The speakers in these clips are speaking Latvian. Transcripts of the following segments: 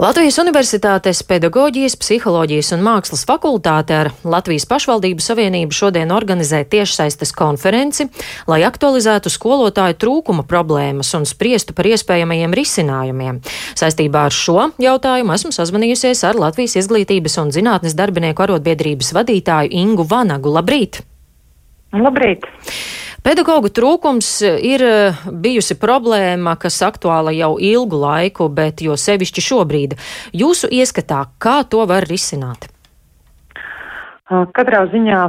Latvijas Universitātes pedagoģijas, psiholoģijas un mākslas fakultāte ar Latvijas pašvaldību savienību šodien organizē tiešsaistes konferenci, lai aktualizētu skolotāju trūkuma problēmas un spriestu par iespējamajiem risinājumiem. Saistībā ar šo jautājumu esmu sazvanījusies ar Latvijas izglītības un zinātnes darbinieku arotbiedrības vadītāju Ingu Vanagu. Labrīt! Labrīt! Pedagoģu trūkums ir eh, bijusi problēma, kas aktuāla jau ilgu laiku, bet jo sevišķi šobrīd. Jūsu ieskatā, kā to var risināt? Katrā ziņā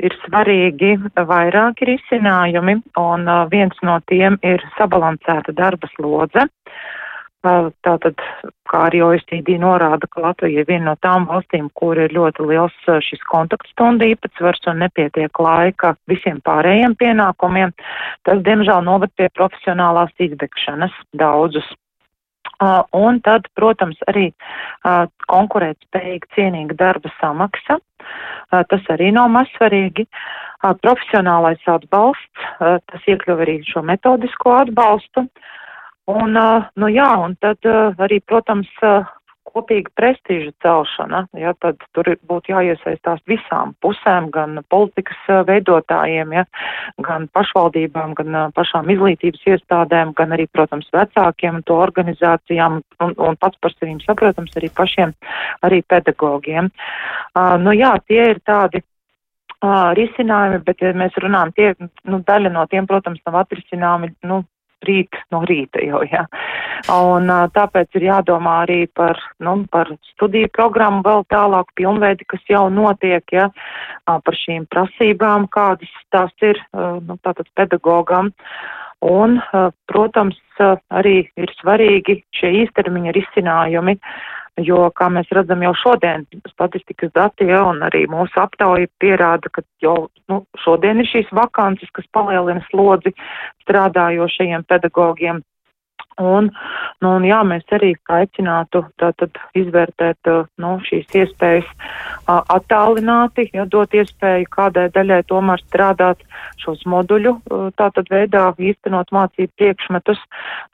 ir svarīgi vairāki risinājumi, un viens no tiem ir sabalansēta darba slodze. Tātad, kā arī OECD norāda, ka Latvija ir viena no tām valstīm, kur ir ļoti liels šis kontaktstundu īpatsvars un nepietiek laika visiem pārējiem pienākumiem, tas, diemžēl, noved pie profesionālās izdegšanas daudzus. Uh, un tad, protams, arī uh, konkurētspējīga, cienīga darba samaksa. Uh, tas arī nav mazsvarīgi. Profesionālais atbalsts, tas iekļauj arī šo metodisko atbalstu. Un, nu jā, un tad arī, protams, kopīga prestiža celšana, ja, tad tur būtu jāiesaistās visām pusēm, gan politikas veidotājiem, ja, gan pašvaldībām, gan pašām izglītības iestādēm, gan arī, protams, vecākiem un to organizācijām, un, un pats par sevi saprotams, arī pašiem, arī pedagogiem. Uh, nu jā, tie ir tādi risinājumi, bet, ja mēs runājam, tie, nu, daļa no tiem, protams, nav atrisināmi, nu, rīt no rīta jau, jā. Un tāpēc ir jādomā arī par, nu, par studiju programmu vēl tālāk pilnveidi, kas jau notiek, jā, par šīm prasībām, kādas tās ir, nu, tātad pedagogam. Un, protams, arī ir svarīgi šie īstermiņa risinājumi, jo, kā mēs redzam jau šodien, statistikas dati ja, un arī mūsu aptauja pierāda, ka jau nu, šodien ir šīs vakances, kas palielina slodzi strādājošajiem pedagogiem. Un, nu, un jā, mēs arī aicinātu tātad izvērtēt nu, šīs iespējas attālināti, ja dot iespēju kādai daļai tomēr strādāt šos moduļu tātad veidā īstenot mācību priekšmetus.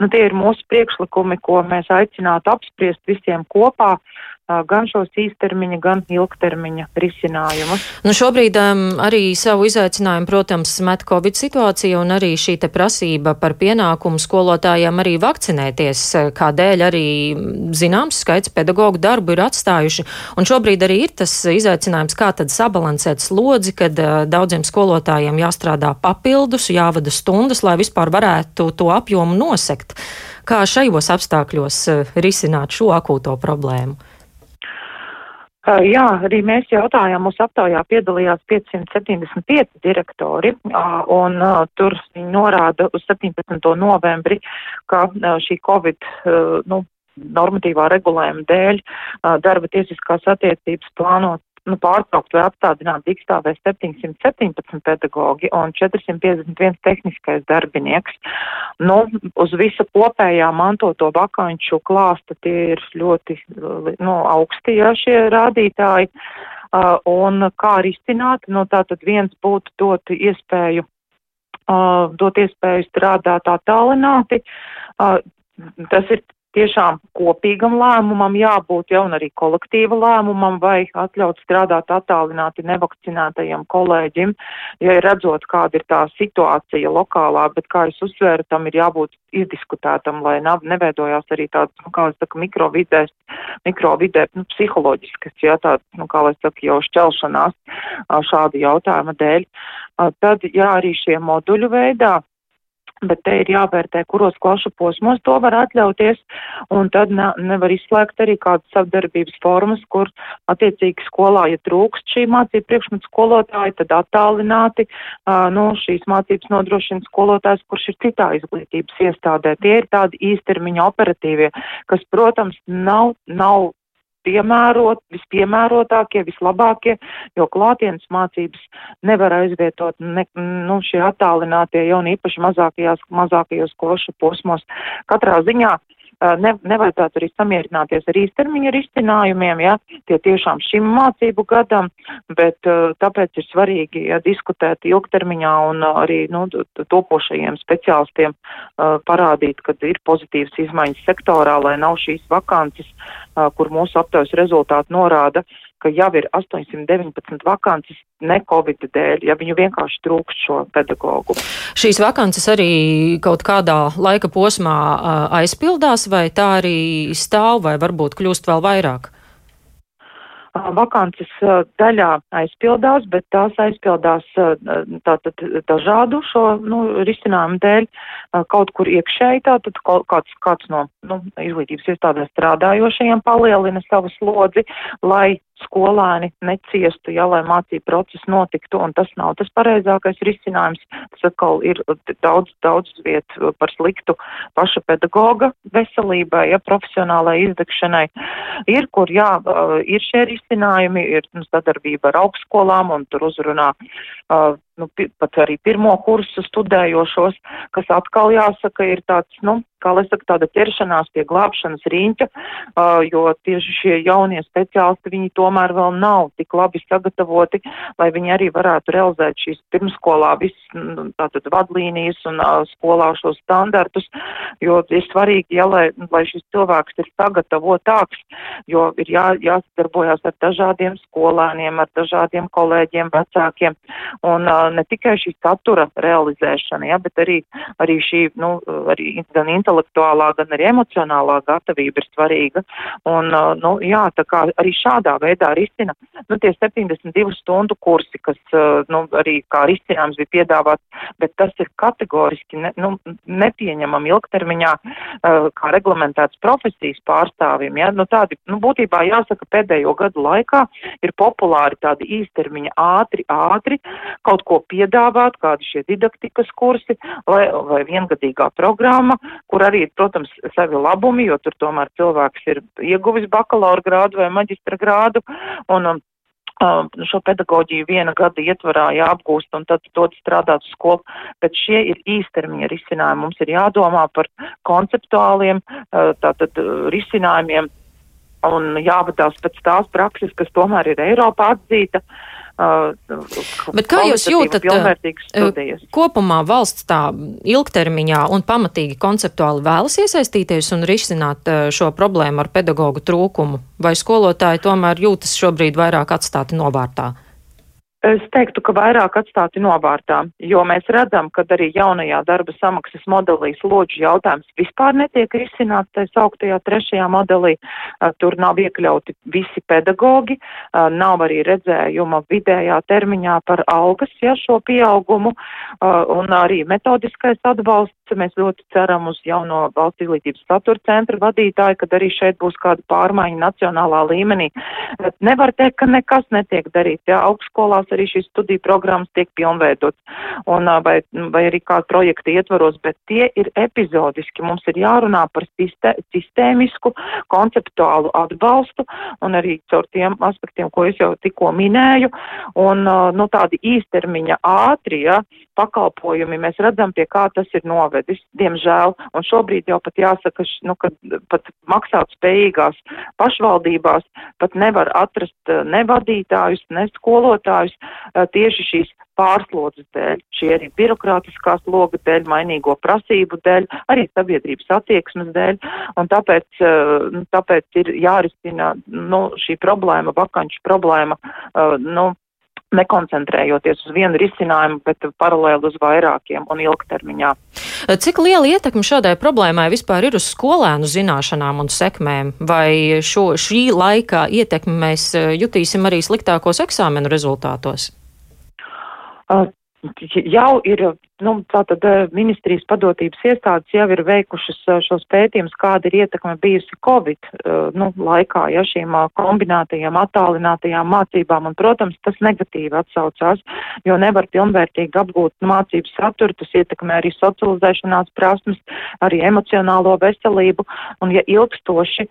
Nu, tie ir mūsu priekšlikumi, ko mēs aicinātu apspriest visiem kopā gan šos īstermiņa, gan ilgtermiņa risinājumus. Nu šobrīd um, arī savu izaicinājumu, protams, met Covid situācija un arī šī prasība par pienākumu skolotājiem arī vakcinēties, kādēļ arī zināms skaits pedagoģu darbu ir atstājuši. Un šobrīd arī ir tas izaicinājums, kā tad sabalansēt slodzi, kad uh, daudziem skolotājiem jāstrādā papildus, jāvada stundas, lai vispār varētu to apjomu nosekt. Kā šajos apstākļos risināt šo akūto problēmu? Uh, jā, arī mēs jautājām, mūsu aptaujā piedalījās 575 direktori, uh, un uh, tur viņi norāda uz 17. novembri, ka šī Covid, nu, normatīvā regulējuma dēļ darba tiesiskās attiecības plānot nu, pārtraukt vai apstādināt digstāvēs 717 pedagogi un 451 tehniskais darbinieks. Nu, uz visa kopējā mantoto vakanču klāsta tie ir ļoti nu, augsti, ja šie rādītāji. Uh, un kā risināt, nu, tātad viens būtu dot iespēju, uh, dot iespēju strādāt attālināti. Uh, tas ir tiešām kopīgam lēmumam jābūt, ja un arī kolektīva lēmumam, vai atļaut strādāt attālināti nevakcinētajam kolēģim, ja redzot, kāda ir tā situācija lokālā, bet kā es uzsvēru, tam ir jābūt izdiskutētam, lai nav, neveidojās arī tāds, nu, kā es saku, mikrovidēs, mikrovidē, nu, psiholoģiskas, ja tāds, nu, kā lai saka, jau šķelšanās šādu jautājumu dēļ. Tad, jā, arī šie moduļu veidā bet te ir jāvērtē, kuros klašu posmos to var atļauties, un tad ne, nevar izslēgt arī kādas savdarbības formas, kur attiecīgi skolā, ja trūkst šī mācība priekšmetu skolotāja, tad attālināti, uh, nu, šīs mācības nodrošina skolotājs, kurš ir citā izglītības iestādē. Tie ir tādi īstermiņa operatīvie, kas, protams, nav, nav piemērot, vispiemērotākie, vislabākie, jo klātienes mācības nevar aizvietot ne, nu, šie attālinātie jau īpaši mazākajās, mazākajos košu posmos. Katrā ziņā ne, nevajadzētu arī samierināties ar īstermiņa risinājumiem, ja, tie tiešām šim mācību gadam, bet tāpēc ir svarīgi ja, diskutēt ilgtermiņā un arī nu, topošajiem speciālistiem parādīt, ka ir pozitīvas izmaiņas sektorā, lai nav šīs vakances, kur mūsu aptaujas rezultāti norāda, ka jau ir 819 vakances ne Covid dēļ, ja viņu vienkārši trūkst šo pedagogu. Šīs vakances arī kaut kādā laika posmā aizpildās, vai tā arī stāv, vai varbūt kļūst vēl vairāk? vakances daļā aizpildās, bet tās aizpildās tātad dažādu šo nu, risinājumu dēļ kaut kur iekšēji, tātad kāds, kāds no nu, izglītības iestādēs strādājošajiem palielina savu slodzi, lai skolēni neciestu, ja, lai mācību process notiktu, un tas nav tas pareizākais risinājums. Tas atkal ir daudz, daudz viet par sliktu paša pedagoga veselībai, ja, profesionālai izdegšanai. Ir, kur, jā, ir šie risinājumi, ir nu, sadarbība ar augstskolām, un tur uzrunā uh, nu, pat arī pirmo kursu studējošos, kas atkal jāsaka ir tāds, nu, kā lai saka, tāda ķeršanās pie glābšanas riņķa, uh, jo tieši šie jaunie speciālisti, viņi tomēr vēl nav tik labi sagatavoti, lai viņi arī varētu realizēt šīs pirmskolā visas, nu, tātad vadlīnijas un uh, skolā šos standartus, jo ir svarīgi, ja, lai, lai šis cilvēks ir sagatavotāks, jo ir jā, jāsadarbojas ar dažādiem skolēniem, ar dažādiem kolēģiem, vecākiem, un uh, ne tikai šī satura realizēšana, ja, bet arī, arī šī, nu, arī gan intelektuālā, gan arī emocionālā gatavība ir svarīga. Un, nu, jā, tā kā arī šādā veidā risina, nu, tie 72 stundu kursi, kas, nu, arī kā risinājums bija piedāvāts, bet tas ir kategoriski ne, nu, nepieņemam ilgtermiņā, kā reglamentēts profesijas pārstāvim, ja, nu, tādi, nu, būtībā jāsaka, pēdējo gadu laikā ir populāri tādi īstermiņa ātri, ātri, kaut ko ko piedāvāt, kādi šie didaktikas kursi vai, vai viengadīgā programma, kur arī, protams, savi labumi, jo tur tomēr cilvēks ir ieguvis bakalaura grādu vai maģistra grādu. Un, um, um šo pedagoģiju viena gada ietvarā jāapgūst un tad dod strādāt uz skolu, bet šie ir īstermiņa risinājumi. Mums ir jādomā par konceptuāliem uh, tātad uh, risinājumiem un jāvadās pēc tās prakses, kas tomēr ir Eiropā atzīta. Uh, Bet kā jūs jūtat uh, kopumā valsts tā ilgtermiņā un pamatīgi konceptuāli vēlas iesaistīties un risināt uh, šo problēmu ar pedagoģu trūkumu? Vai skolotāji tomēr jūtas šobrīd vairāk atstāti novārtā? Es teiktu, ka vairāk atstāti novārtā, jo mēs redzam, ka arī jaunajā darba samaksas modelī slodžu jautājums vispār netiek risināts, tā sauktajā trešajā modelī. Tur nav iekļauti visi pedagogi, nav arī redzējuma vidējā termiņā par algas, ja šo pieaugumu, un arī metodiskais atbalsts. Mēs ļoti ceram uz jauno valsts izglītības satura centra vadītāju, kad arī šeit būs kāda pārmaiņa nacionālā līmenī. Nevar teikt, ka nekas netiek darīts. Ja, augstskolās arī šīs studiju programmas tiek pilnveidots, un, vai, vai arī kādu projektu ietvaros, bet tie ir epizodiski. Mums ir jārunā par sistē, sistēmisku, konceptuālu atbalstu, un arī caur tiem aspektiem, ko es jau tikko minēju, un nu, tādi īstermiņa ātri, ja, pakalpojumi, mēs redzam, pie kā tas ir novedis, diemžēl, un šobrīd jau pat jāsaka, nu, ka pat maksāt spējīgās pašvaldībās pat nevar atrast ne vadītājus, ne skolotājus, tieši šīs pārslodzes dēļ, šī arī birokrātiskās loga dēļ, mainīgo prasību dēļ, arī sabiedrības attieksmes dēļ, un tāpēc, nu, tāpēc ir jārisina nu, šī problēma, vakanču problēma, nu, nekoncentrējoties uz vienu risinājumu, bet paralēli uz vairākiem un ilgtermiņā. Cik liela ietekme šādai problēmai vispār ir uz skolēnu zināšanām un sekmēm? Vai šo, šī laika ietekmi mēs jutīsim arī sliktākos eksāmenu rezultātos? Uh, jau ir nu, tātad eh, ministrijas padotības iestādes jau ir veikušas eh, šos pētījumus, kāda ir ietekme bijusi Covid eh, nu, laikā, ja šīm kombinētajām, attālinātajām mācībām, un, protams, tas negatīvi atsaucās, jo nevar pilnvērtīgi apgūt mācību saturu, tas ietekmē arī socializēšanās prasmes, arī emocionālo veselību, un ja ilgstoši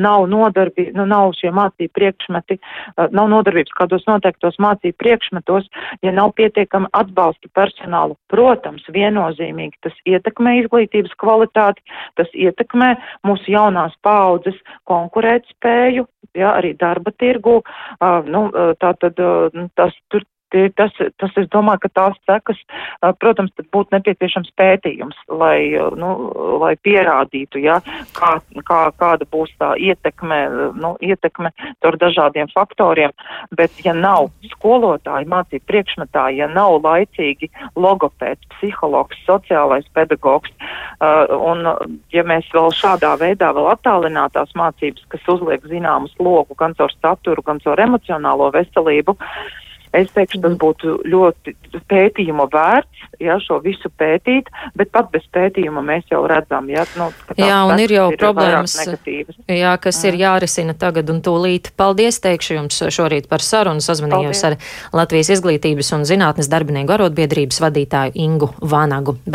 nav nodarbi, nu, nav šie mācību priekšmeti, nav nodarbības kādos noteiktos mācību priekšmetos, ja nav pietiekami atbalsta personālu, protams, protams, viennozīmīgi tas ietekmē izglītības kvalitāti, tas ietekmē mūsu jaunās paudzes konkurētspēju, ja, arī darba tirgu. Uh, nu, tā tad uh, tas tur tas, tas, es domāju, ka tās sekas, protams, būtu nepieciešams pētījums, lai, nu, lai pierādītu, ja, kā, kā, kāda būs tā ietekme, nu, ietekme ar dažādiem faktoriem, bet ja nav skolotāji, mācību priekšmetāji, ja nav laicīgi logopēds, psihologs, sociālais pedagogs, un ja mēs vēl šādā veidā vēl attālinātās mācības, kas uzliek zināmu slogu gan caur saturu, gan caur emocionālo veselību, uh, Es teikšu, tas būtu ļoti pētījuma vērts, ja šo visu pētīt, bet pat bez pētījuma mēs jau redzam, ja, nu, ka jā, un ir jau ir problēmas, jā, kas mm. ir jārisina tagad un tūlīt. Paldies, teikšu jums šorīt par sarunu, sazvanījos Paldies. ar Latvijas izglītības un zinātnes darbinieku arotbiedrības vadītāju Ingu Vanagu.